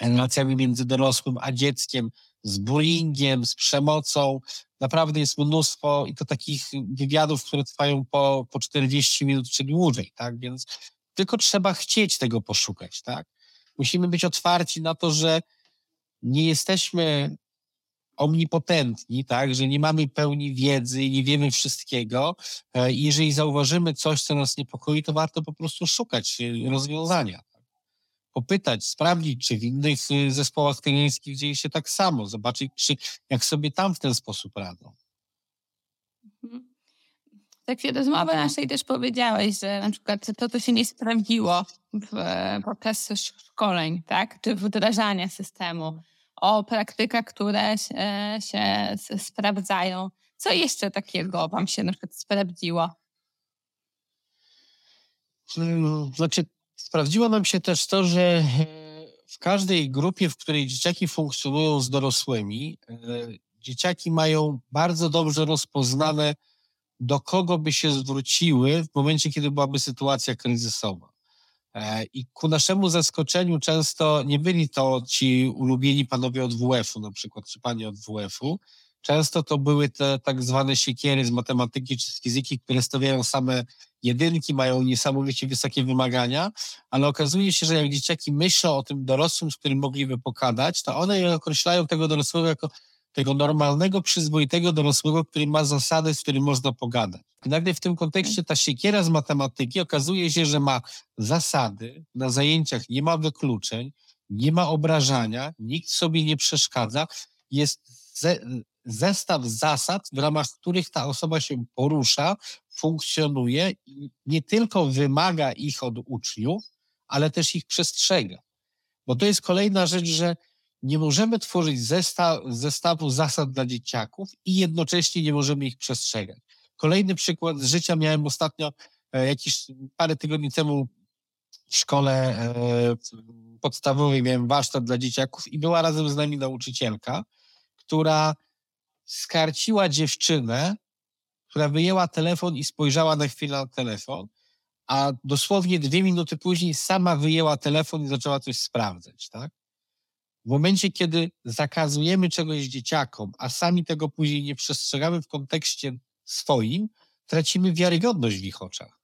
relacjami między dorosłym a dzieckiem, z bullyingiem, z przemocą. Naprawdę jest mnóstwo i to takich wywiadów, które trwają po, po 40 minut czy dłużej, tak? Więc tylko trzeba chcieć tego poszukać, tak? Musimy być otwarci na to, że nie jesteśmy omnipotentni, tak, że nie mamy pełni wiedzy i nie wiemy wszystkiego. E, jeżeli zauważymy coś, co nas niepokoi, to warto po prostu szukać e, rozwiązania popytać, sprawdzić, czy w innych y, zespołach trenerskich dzieje się tak samo, zobaczyć, czy, jak sobie tam w ten sposób radzą. Mhm. Tak w rozmowy naszej też powiedziałeś, że na przykład to, co się nie sprawdziło w, podczas szkoleń, tak, czy wdrażania systemu, o praktykach, które się, się sprawdzają. Co jeszcze takiego wam się na przykład sprawdziło? Hmm, znaczy, Sprawdziło nam się też to, że e, w każdej grupie, w której dzieciaki funkcjonują z dorosłymi, e, dzieciaki mają bardzo dobrze rozpoznane, do kogo by się zwróciły w momencie, kiedy byłaby sytuacja kryzysowa. E, I ku naszemu zaskoczeniu często nie byli to ci ulubieni panowie od WF-u, na przykład, czy panie od WF-u. Często to były te tak zwane siekiery z matematyki czy z fizyki, które stawiają same jedynki, mają niesamowicie wysokie wymagania, ale okazuje się, że jak dzieciaki myślą o tym dorosłym, z którym mogliby pokadać, to one określają tego dorosłego jako tego normalnego, przyzwoitego dorosłego, który ma zasady, z którym można pogadać. I nagle w tym kontekście ta siekiera z matematyki okazuje się, że ma zasady, na zajęciach nie ma wykluczeń, nie ma obrażania, nikt sobie nie przeszkadza, jest zestaw zasad, w ramach których ta osoba się porusza, funkcjonuje i nie tylko wymaga ich od uczniów, ale też ich przestrzega. Bo to jest kolejna rzecz, że nie możemy tworzyć zestaw, zestawu zasad dla dzieciaków i jednocześnie nie możemy ich przestrzegać. Kolejny przykład z życia miałem ostatnio, e, jakieś parę tygodni temu w szkole e, podstawowej miałem warsztat dla dzieciaków i była razem z nami nauczycielka, która skarciła dziewczynę, która wyjęła telefon i spojrzała na chwilę na telefon, a dosłownie dwie minuty później sama wyjęła telefon i zaczęła coś sprawdzać, tak? W momencie, kiedy zakazujemy czegoś dzieciakom, a sami tego później nie przestrzegamy w kontekście swoim, tracimy wiarygodność w ich oczach.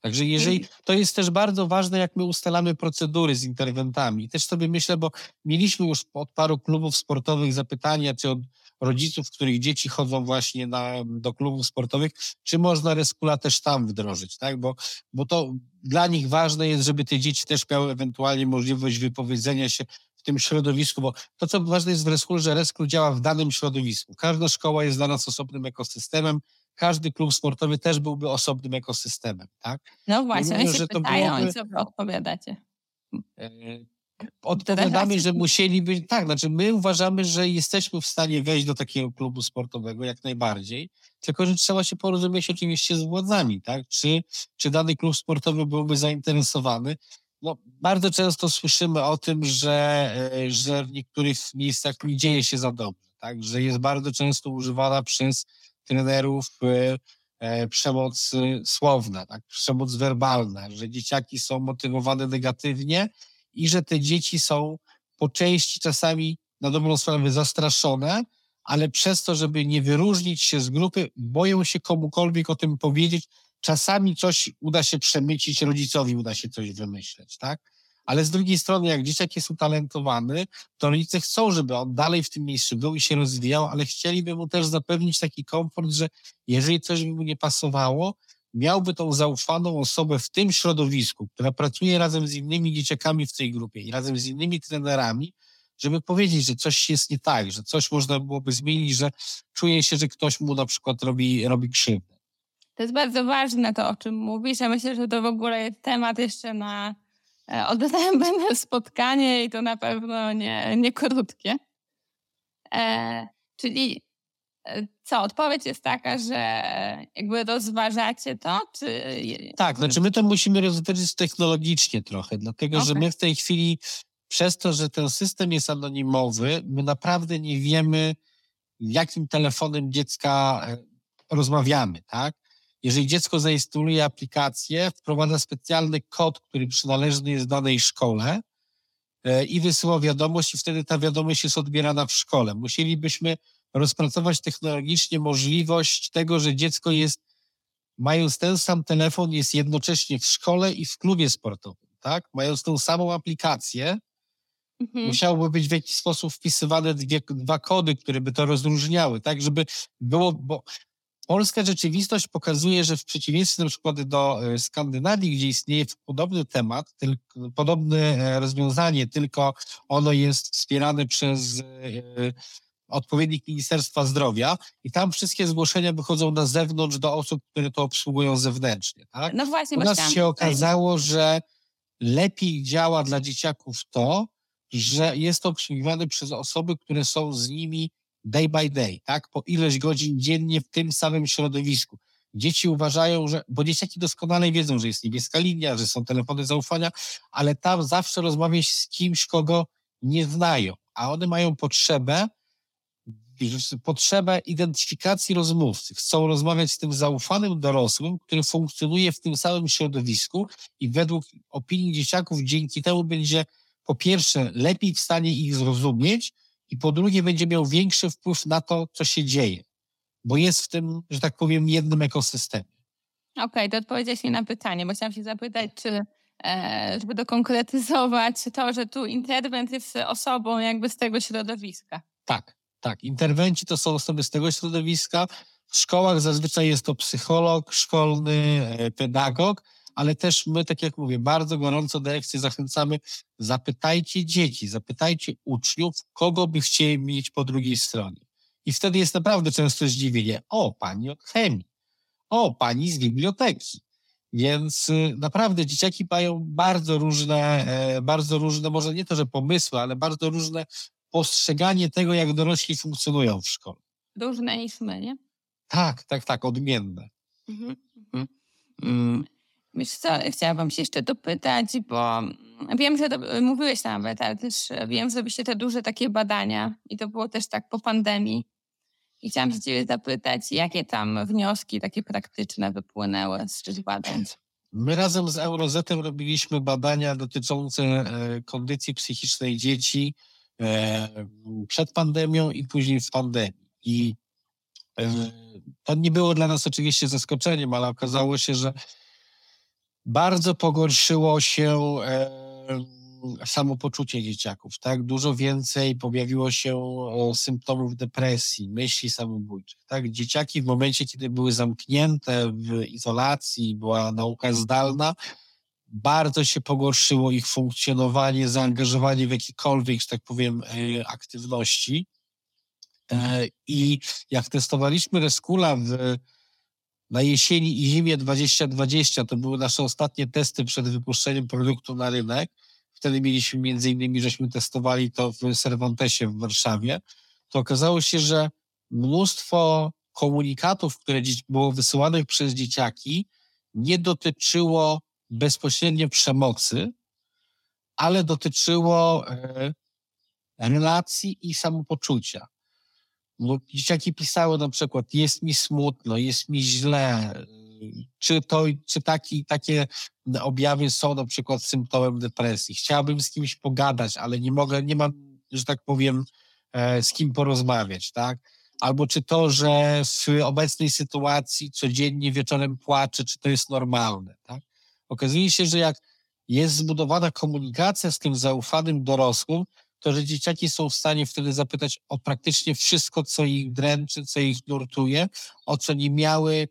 Także jeżeli, to jest też bardzo ważne, jak my ustalamy procedury z interwentami. Też sobie myślę, bo mieliśmy już od paru klubów sportowych zapytania, czy od rodziców, których dzieci chodzą właśnie na, do klubów sportowych, czy można Reskula też tam wdrożyć, tak? Bo, bo to dla nich ważne jest, żeby te dzieci też miały ewentualnie możliwość wypowiedzenia się w tym środowisku, bo to, co ważne jest w Reskul, że Reskul działa w danym środowisku. Każda szkoła jest dla nas osobnym ekosystemem, każdy klub sportowy też byłby osobnym ekosystemem, tak? No właśnie, oni się pytają byłoby, co wy odpowiadacie? E, odpowiadamy, że musieliby, tak, znaczy my uważamy, że jesteśmy w stanie wejść do takiego klubu sportowego jak najbardziej, tylko że trzeba się porozumieć oczywiście z władzami, tak, czy, czy dany klub sportowy byłby zainteresowany. No, bardzo często słyszymy o tym, że, e, że w niektórych miejscach nie dzieje się za dobrze, tak, że jest bardzo często używana przez trenerów e, e, przemoc słowna, tak, przemoc werbalna, że dzieciaki są motywowane negatywnie, i że te dzieci są po części czasami na dobrą sprawę zastraszone, ale przez to, żeby nie wyróżnić się z grupy, boją się komukolwiek o tym powiedzieć. Czasami coś uda się przemycić, rodzicowi uda się coś wymyśleć, tak? Ale z drugiej strony, jak dzieciak jest utalentowany, to rodzice chcą, żeby on dalej w tym miejscu był i się rozwijał, ale chcieliby mu też zapewnić taki komfort, że jeżeli coś by mu nie pasowało, miałby tą zaufaną osobę w tym środowisku, która pracuje razem z innymi dzieciakami w tej grupie i razem z innymi trenerami, żeby powiedzieć, że coś jest nie tak, że coś można byłoby zmienić, że czuje się, że ktoś mu na przykład robi, robi krzywdę. To jest bardzo ważne to, o czym mówisz. Ja myślę, że to w ogóle jest temat jeszcze na e, odrębne spotkanie i to na pewno nie, nie krótkie. E, czyli E, co, odpowiedź jest taka, że jakby rozważacie to, czy... Tak, znaczy my to musimy rozważyć technologicznie trochę, dlatego okay. że my w tej chwili przez to, że ten system jest anonimowy, my naprawdę nie wiemy, jakim telefonem dziecka e, rozmawiamy, tak? Jeżeli dziecko zainstaluje aplikację, wprowadza specjalny kod, który przynależny jest danej szkole e, i wysyła wiadomość i wtedy ta wiadomość jest odbierana w szkole. Musielibyśmy rozpracować technologicznie możliwość tego, że dziecko jest, mając ten sam telefon, jest jednocześnie w szkole i w klubie sportowym, tak? Mając tą samą aplikację, mhm. musiałoby być w jakiś sposób wpisywane dwie, dwa kody, które by to rozróżniały, tak? Żeby było, bo polska rzeczywistość pokazuje, że w przeciwieństwie na przykład do e, Skandynawii, gdzie istnieje podobny temat, tylko, podobne e, rozwiązanie, tylko ono jest wspierane przez e, odpowiednik Ministerstwa Zdrowia i tam wszystkie zgłoszenia wychodzą na zewnątrz do osób, które to obsługują zewnętrznie. Tak? No właśnie, U nas się okazało, że lepiej działa dla dzieciaków to, że jest to obsługiwane przez osoby, które są z nimi day by day, tak? Po ileś godzin dziennie w tym samym środowisku. Dzieci uważają, że, bo dzieciaki doskonale wiedzą, że jest niebieska linia, że są telefony zaufania, ale tam zawsze rozmawiać z kimś, kogo nie znają, a one mają potrzebę potrzebę identyfikacji rozmówcy. Chcą rozmawiać z tym zaufanym dorosłym, który funkcjonuje w tym samym środowisku i według opinii dzieciaków dzięki temu będzie po pierwsze lepiej w stanie ich zrozumieć i po drugie będzie miał większy wpływ na to, co się dzieje, bo jest w tym, że tak powiem, jednym ekosystemie. Okej, okay, to odpowiedziałeś mi na pytanie, bo chciałam się zapytać, czy e, żeby dokonkretyzować to, że tu interwent jest osobą jakby z tego środowiska. Tak, tak, interwenci to są osoby z tego środowiska. W szkołach zazwyczaj jest to psycholog szkolny, e, pedagog, ale też my, tak jak mówię, bardzo gorąco dyrekcję zachęcamy, zapytajcie dzieci, zapytajcie uczniów, kogo by chcieli mieć po drugiej stronie. I wtedy jest naprawdę często zdziwienie. O, pani od chemii. O, pani z biblioteki. Więc y, naprawdę dzieciaki mają bardzo różne, e, bardzo różne, może nie to, że pomysły, ale bardzo różne postrzeganie tego, jak dorośli funkcjonują w szkole. Różne niż my, nie? Tak, tak, tak, odmienne. Mhm. Mhm. Wiesz co, chciałabym się jeszcze dopytać, bo wiem, że to, mówiłeś nawet, ale też wiem, że robiliście te duże takie badania i to było też tak po pandemii. I chciałam się ciebie zapytać, jakie tam wnioski takie praktyczne wypłynęły z tych badań? My razem z Eurozetem robiliśmy badania dotyczące e, kondycji psychicznej dzieci E, przed pandemią i później w pandemii. I e, to nie było dla nas oczywiście zaskoczeniem, ale okazało się, że bardzo pogorszyło się e, samopoczucie dzieciaków, tak? Dużo więcej pojawiło się symptomów depresji, myśli samobójczych, tak? Dzieciaki w momencie, kiedy były zamknięte w izolacji, była nauka zdalna, bardzo się pogorszyło ich funkcjonowanie, zaangażowanie w jakiekolwiek, że tak powiem, e, aktywności. E, I jak testowaliśmy Reskula w, na jesieni i zimie 2020, to były nasze ostatnie testy przed wypuszczeniem produktu na rynek, wtedy mieliśmy między innymi, żeśmy testowali to w Cervantesie w Warszawie, to okazało się, że mnóstwo komunikatów, które było wysyłanych przez dzieciaki, nie dotyczyło bezpośrednio przemocy, ale dotyczyło e, relacji i samopoczucia. Bo dzieciaki pisały na przykład, jest mi smutno, jest mi źle, czy, to, czy taki, takie objawy są na przykład symptomem depresji. Chciałbym z kimś pogadać, ale nie mogę, nie mam, że tak powiem, e, z kim porozmawiać, tak? Albo czy to, że w obecnej sytuacji codziennie wieczorem płaczę, czy to jest normalne, tak? Okazuje się, że jak jest zbudowana komunikacja z tym zaufanym dorosłym, to że dzieciaki są w stanie wtedy zapytać o praktycznie wszystko, co ich dręczy, co ich nurtuje, o co nie miały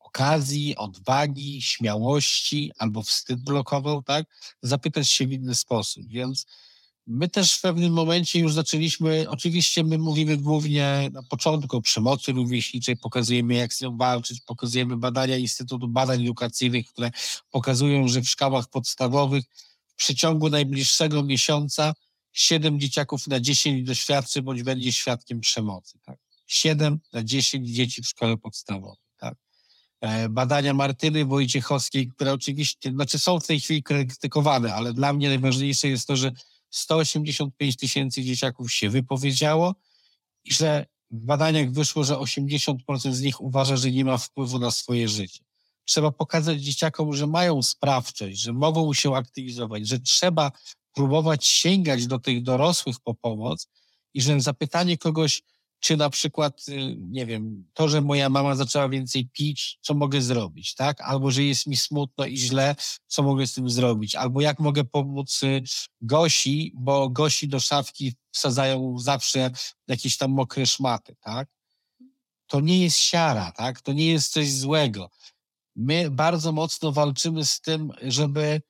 okazji, odwagi, śmiałości albo wstyd blokował, tak? Zapytać się w inny sposób. Więc my też w pewnym momencie już zaczęliśmy, oczywiście my mówimy głównie na początku o przemocy rówieśniczej, pokazujemy jak z nią walczyć, pokazujemy badania Instytutu Badań Edukacyjnych, które pokazują, że w szkołach podstawowych w przeciągu najbliższego miesiąca 7 dzieciaków na 10 doświadczy bądź będzie świadkiem przemocy. Tak? 7 na 10 dzieci w szkole podstawowej. Tak? E, badania Martyny Wojciechowskiej, które oczywiście, znaczy są w tej chwili krytykowane, ale dla mnie najważniejsze jest to, że 185 tysięcy dzieciaków się wypowiedziało i że w badaniach wyszło, że 80% z nich uważa, że nie ma wpływu na swoje życie. Trzeba pokazać dzieciakom, że mają sprawczość, że mogą się aktywizować, że trzeba próbować sięgać do tych dorosłych po pomoc i że zapytanie kogoś, czy na przykład, y, nie wiem, to, że moja mama zaczęła więcej pić, co mogę zrobić, tak? Albo, że jest mi smutno i źle, co mogę z tym zrobić? Albo jak mogę pomóc y, Gosi, bo Gosi do szafki wsadzają zawsze jakieś tam mokre szmaty, tak? To nie jest siara, tak? To nie jest coś złego. My bardzo mocno walczymy z tym, żeby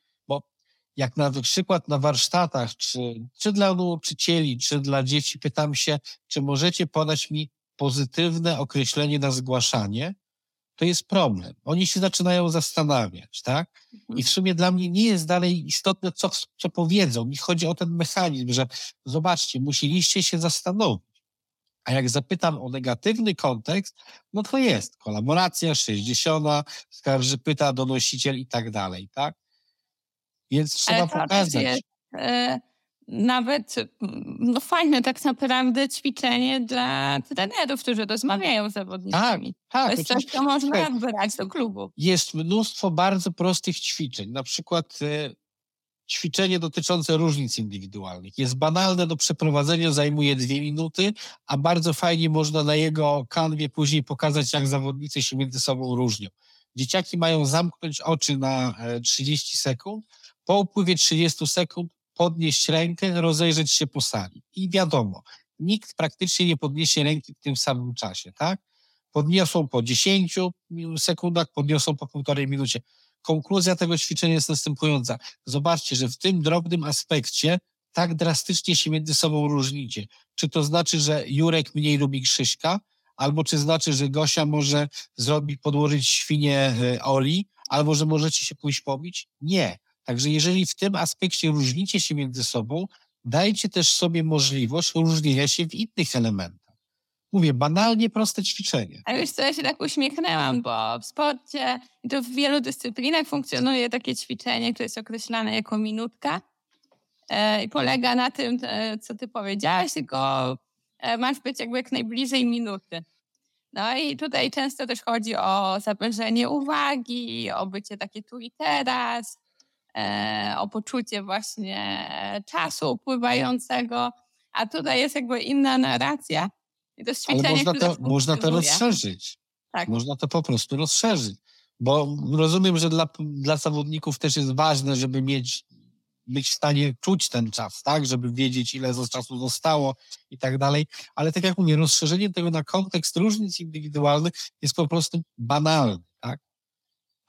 jak na przykład na warsztatach, czy, czy dla nauczycieli, czy dla dzieci, pytam się, czy możecie podać mi pozytywne określenie na zgłaszanie, to jest problem. Oni się zaczynają zastanawiać, tak? I mhm. w sumie dla mnie nie jest dalej istotne, co, co powiedzą. Mi chodzi o ten mechanizm, że zobaczcie, musieliście się zastanowić. A jak zapytam o negatywny kontekst, no to jest kolaboracja, 60, skarży pyta donosiciel i tak dalej, tak? Więc trzeba pokazać. Jest, e, nawet no fajne tak naprawdę ćwiczenie dla trenerów, którzy rozmawiają z zawodnikami. Tak, tak. To jest coś, co można brać do klubu. Jest mnóstwo bardzo prostych ćwiczeń. Na przykład e, ćwiczenie dotyczące różnic indywidualnych. Jest banalne do przeprowadzenia, zajmuje dwie minuty, a bardzo fajnie można na jego kanwie później pokazać, jak zawodnicy się między sobą różnią. Dzieciaki mają zamknąć oczy na 30 e, sekund, po upływie 30 sekund podnieść rękę, rozejrzeć się po sali. I wiadomo, nikt praktycznie nie podniesie ręki w tym samym czasie, tak? Podniosą po 10 sekundach, podniosą po półtorej minucie. Konkluzja tego ćwiczenia jest następująca. Zobaczcie, że w tym drobnym aspekcie tak drastycznie się między sobą różnicie. Czy to znaczy, że Jurek mniej lubi Krzyśka, albo czy znaczy, że Gosia może zrobić, podłożyć świnie e, Oli, albo że możecie się pójść pobić? Nie. Także jeżeli w tym aspekcie różnicie się między sobą, dajcie też sobie możliwość różnienia się w innych elementach. Mówię, banalnie proste ćwiczenie. A już co, ja się tak uśmiechnęłam, bo w sporcie i to w wielu dyscyplinach funkcjonuje takie ćwiczenie, które jest określane jako minutka e, i polega na tym, e, co ty powiedziałaś, tylko e, masz być jakby jak najbliżej minuty. No i tutaj często też chodzi o zapraszenie uwagi, o bycie takie tu i teraz, o poczucie właśnie czasu upływającego, a tutaj jest jakby inna narracja. I to jest Ale można to, można to rozszerzyć. Tak. Można to po prostu rozszerzyć. Bo rozumiem, że dla, dla zawodników też jest ważne, żeby mieć być w stanie czuć ten czas, tak, żeby wiedzieć, ile z czasu zostało i tak dalej. Ale tak jak mówię, rozszerzenie tego na kontekst różnic indywidualnych jest po prostu banalne?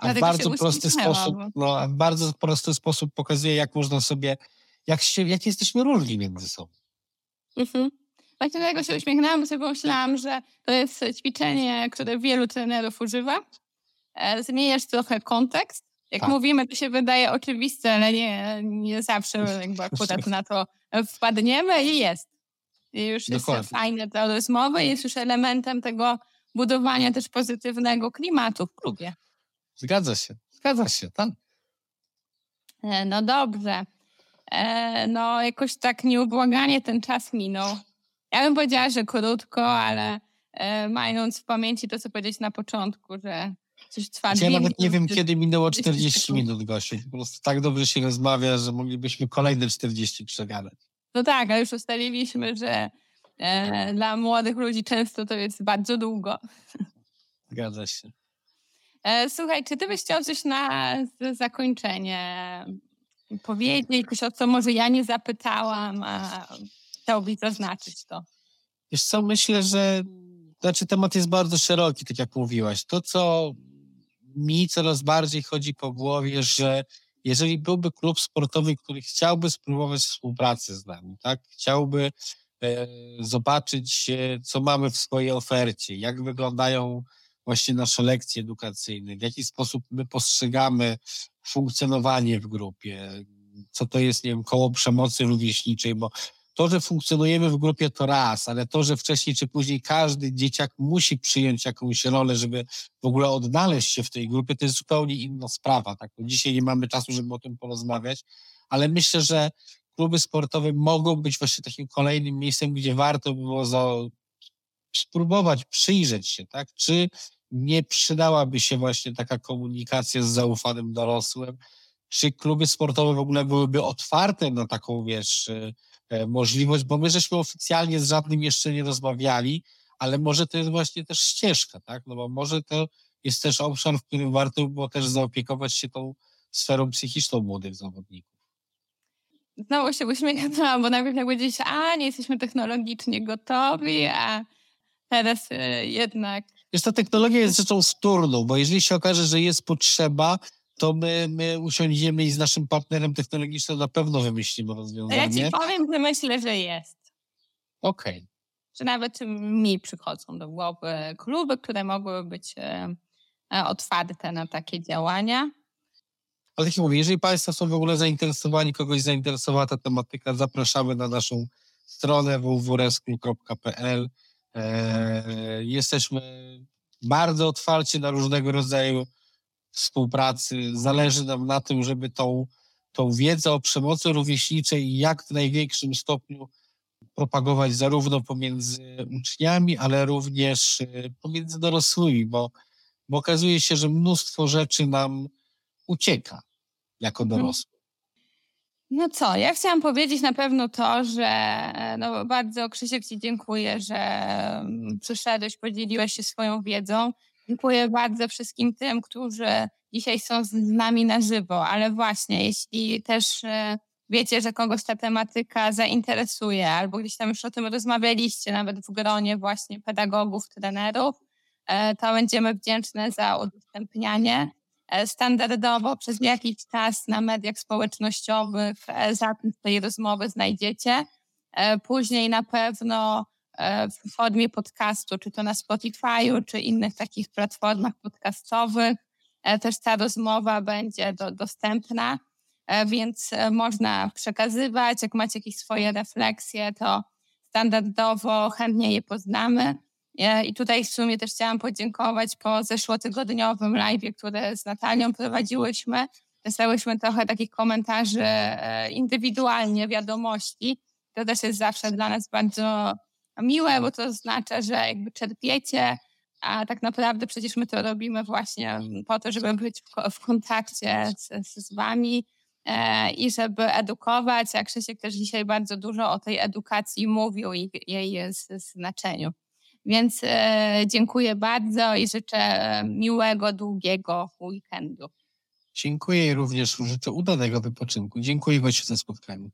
A w bardzo prosty sposób, no, w bardzo prosty sposób pokazuje, jak można sobie, jak, się, jak jesteśmy różni między sobą. Mhm. Właśnie dlatego się uśmiechnęłam, bo sobie pomyślałam, że to jest ćwiczenie, które wielu trenerów używa. E, zmieniasz trochę kontekst Jak Tak. mówimy, to się wydaje oczywiste, ale nie, nie zawsze jakby akurat na to wpadniemy i jest. I już Dokładnie. jest fajne te rozmowy, jest już elementem tego budowania też pozytywnego klimatu w klubie. Zgadza się, zgadza się, tak. E, No dobrze. E, No jakoś tak nieubłaganie ten czas minął. Ja bym powiedziała, że krótko, ale e, mając w pamięci to, co powiedzieć na początku, że coś trwa Ja dwie nawet nie wiem, kiedy minęło 30 40 sekund. minut, Gosiu. Po prostu tak dobrze się rozmawia, że moglibyśmy kolejne 40 przegadać. No tak, ale już ustaliliśmy, że e, dla młodych ludzi często to jest bardzo długo. Zgadza się. E, słuchaj, czy ty byś chciał coś na zakończenie powiedzieć, coś o co może ja nie zapytałam, a chciałbyś zaznaczyć to? Wiesz co, myślę, że znaczy temat jest bardzo szeroki, tak jak mówiłaś. To, co mi coraz bardziej chodzi po głowie, że jeżeli byłby klub sportowy, który chciałby spróbować współpracy z nami, tak? Chciałby e, zobaczyć, e, co mamy w swojej ofercie, jak wyglądają właśnie nasze lekcje edukacyjne, w jaki sposób my postrzegamy funkcjonowanie w grupie, co to jest, nie wiem, koło przemocy rówieśniczej, bo to, że funkcjonujemy w grupie to raz, ale to, że wcześniej czy później każdy dzieciak musi przyjąć jakąś rolę, żeby w ogóle odnaleźć się w tej grupie, to jest zupełnie inna sprawa. Tak? No Dzisiaj nie mamy czasu, żeby o tym porozmawiać, ale myślę, że kluby sportowe mogą być właśnie takim kolejnym miejscem, gdzie warto by było spróbować przyjrzeć się, tak? czy nie przydałaby się właśnie taka komunikacja z zaufanym dorosłym, czy kluby sportowe w ogóle byłyby otwarte na taką, wiesz, e, e, możliwość, bo my żeśmy oficjalnie z żadnym jeszcze nie rozmawiali, ale może to jest właśnie też ścieżka, tak? No bo może to jest też obszar, w którym warto by było też zaopiekować się tą sferą psychiczną młodych zawodników. Znowu się uśmiechnęłam, bo najpierw jak powiedzieć, a nie jesteśmy technologicznie gotowi, a teraz e, jednak Wiesz, ta technologia jest rzeczą wtórną, bo jeżeli się okaże, że jest potrzeba, to my, my usiądziemy i z naszym partnerem technologicznym na pewno wymyślimy A ja rozwiązanie. ci powiem, że myślę, że jest. Okej. Że nawet mi przychodzą do głowy kluby, które mogłyby być e, e, otwarte na takie działania. Ale tak jak mówię, jeżeli Państwo są w ogóle zainteresowani, kogoś zainteresowała ta tematyka, zapraszamy na naszą stronę www.rescue.pl. Eee, jesteśmy bardzo otwarci na różnego rodzaju współpracy. Zależy nam na tym, żeby tą, tą wiedzę o przemocy rówieśniczej jak w największym stopniu propagować zarówno pomiędzy uczniami, ale również e, pomiędzy dorosłymi, bo, bo okazuje się, że mnóstwo rzeczy nam ucieka jako Mhm. dorosły. No co, ja chciałam powiedzieć na pewno to, że e, no bardzo Krzysiek Ci dziękuję, że mm, przyszedłeś, podzieliłeś się swoją wiedzą. Dziękuję bardzo wszystkim tym, którzy dzisiaj są z nami na żywo, ale właśnie, jeśli też e, wiecie, że kogoś ta tematyka zainteresuje, albo gdzieś tam już o tym rozmawialiście, nawet w gronie właśnie pedagogów, trenerów, e, to będziemy wdzięczne za udostępnianie. E, Standardowo przez jakiś czas na mediach społecznościowych e, zapis tej rozmowy znajdziecie. E, Później na pewno w formie podcastu, czy to na Spotify'u, czy innych takich platformach podcastowych, też ta rozmowa będzie do, dostępna, więc można przekazywać. Jak macie jakieś swoje refleksje, to standardowo chętnie je poznamy. E, I tutaj w sumie też chciałam podziękować po zeszłotygodniowym live, który z Natalią prowadziłyśmy. Dostałyśmy trochę takich komentarzy e, indywidualnie, wiadomości. To też jest zawsze dla nas bardzo miłe, bo to oznacza, że jakby czerpiecie, a tak naprawdę przecież my to robimy właśnie po to, żeby być w, ko- w kontakcie z, z wami e, i żeby edukować. A Krzysiek też dzisiaj bardzo dużo o tej edukacji mówił i jej znaczeniu. Więc e, dziękuję bardzo i życzę e, miłego, długiego weekendu. Dziękuję i również życzę udanego wypoczynku. Dziękuję Gościu za spotkanie.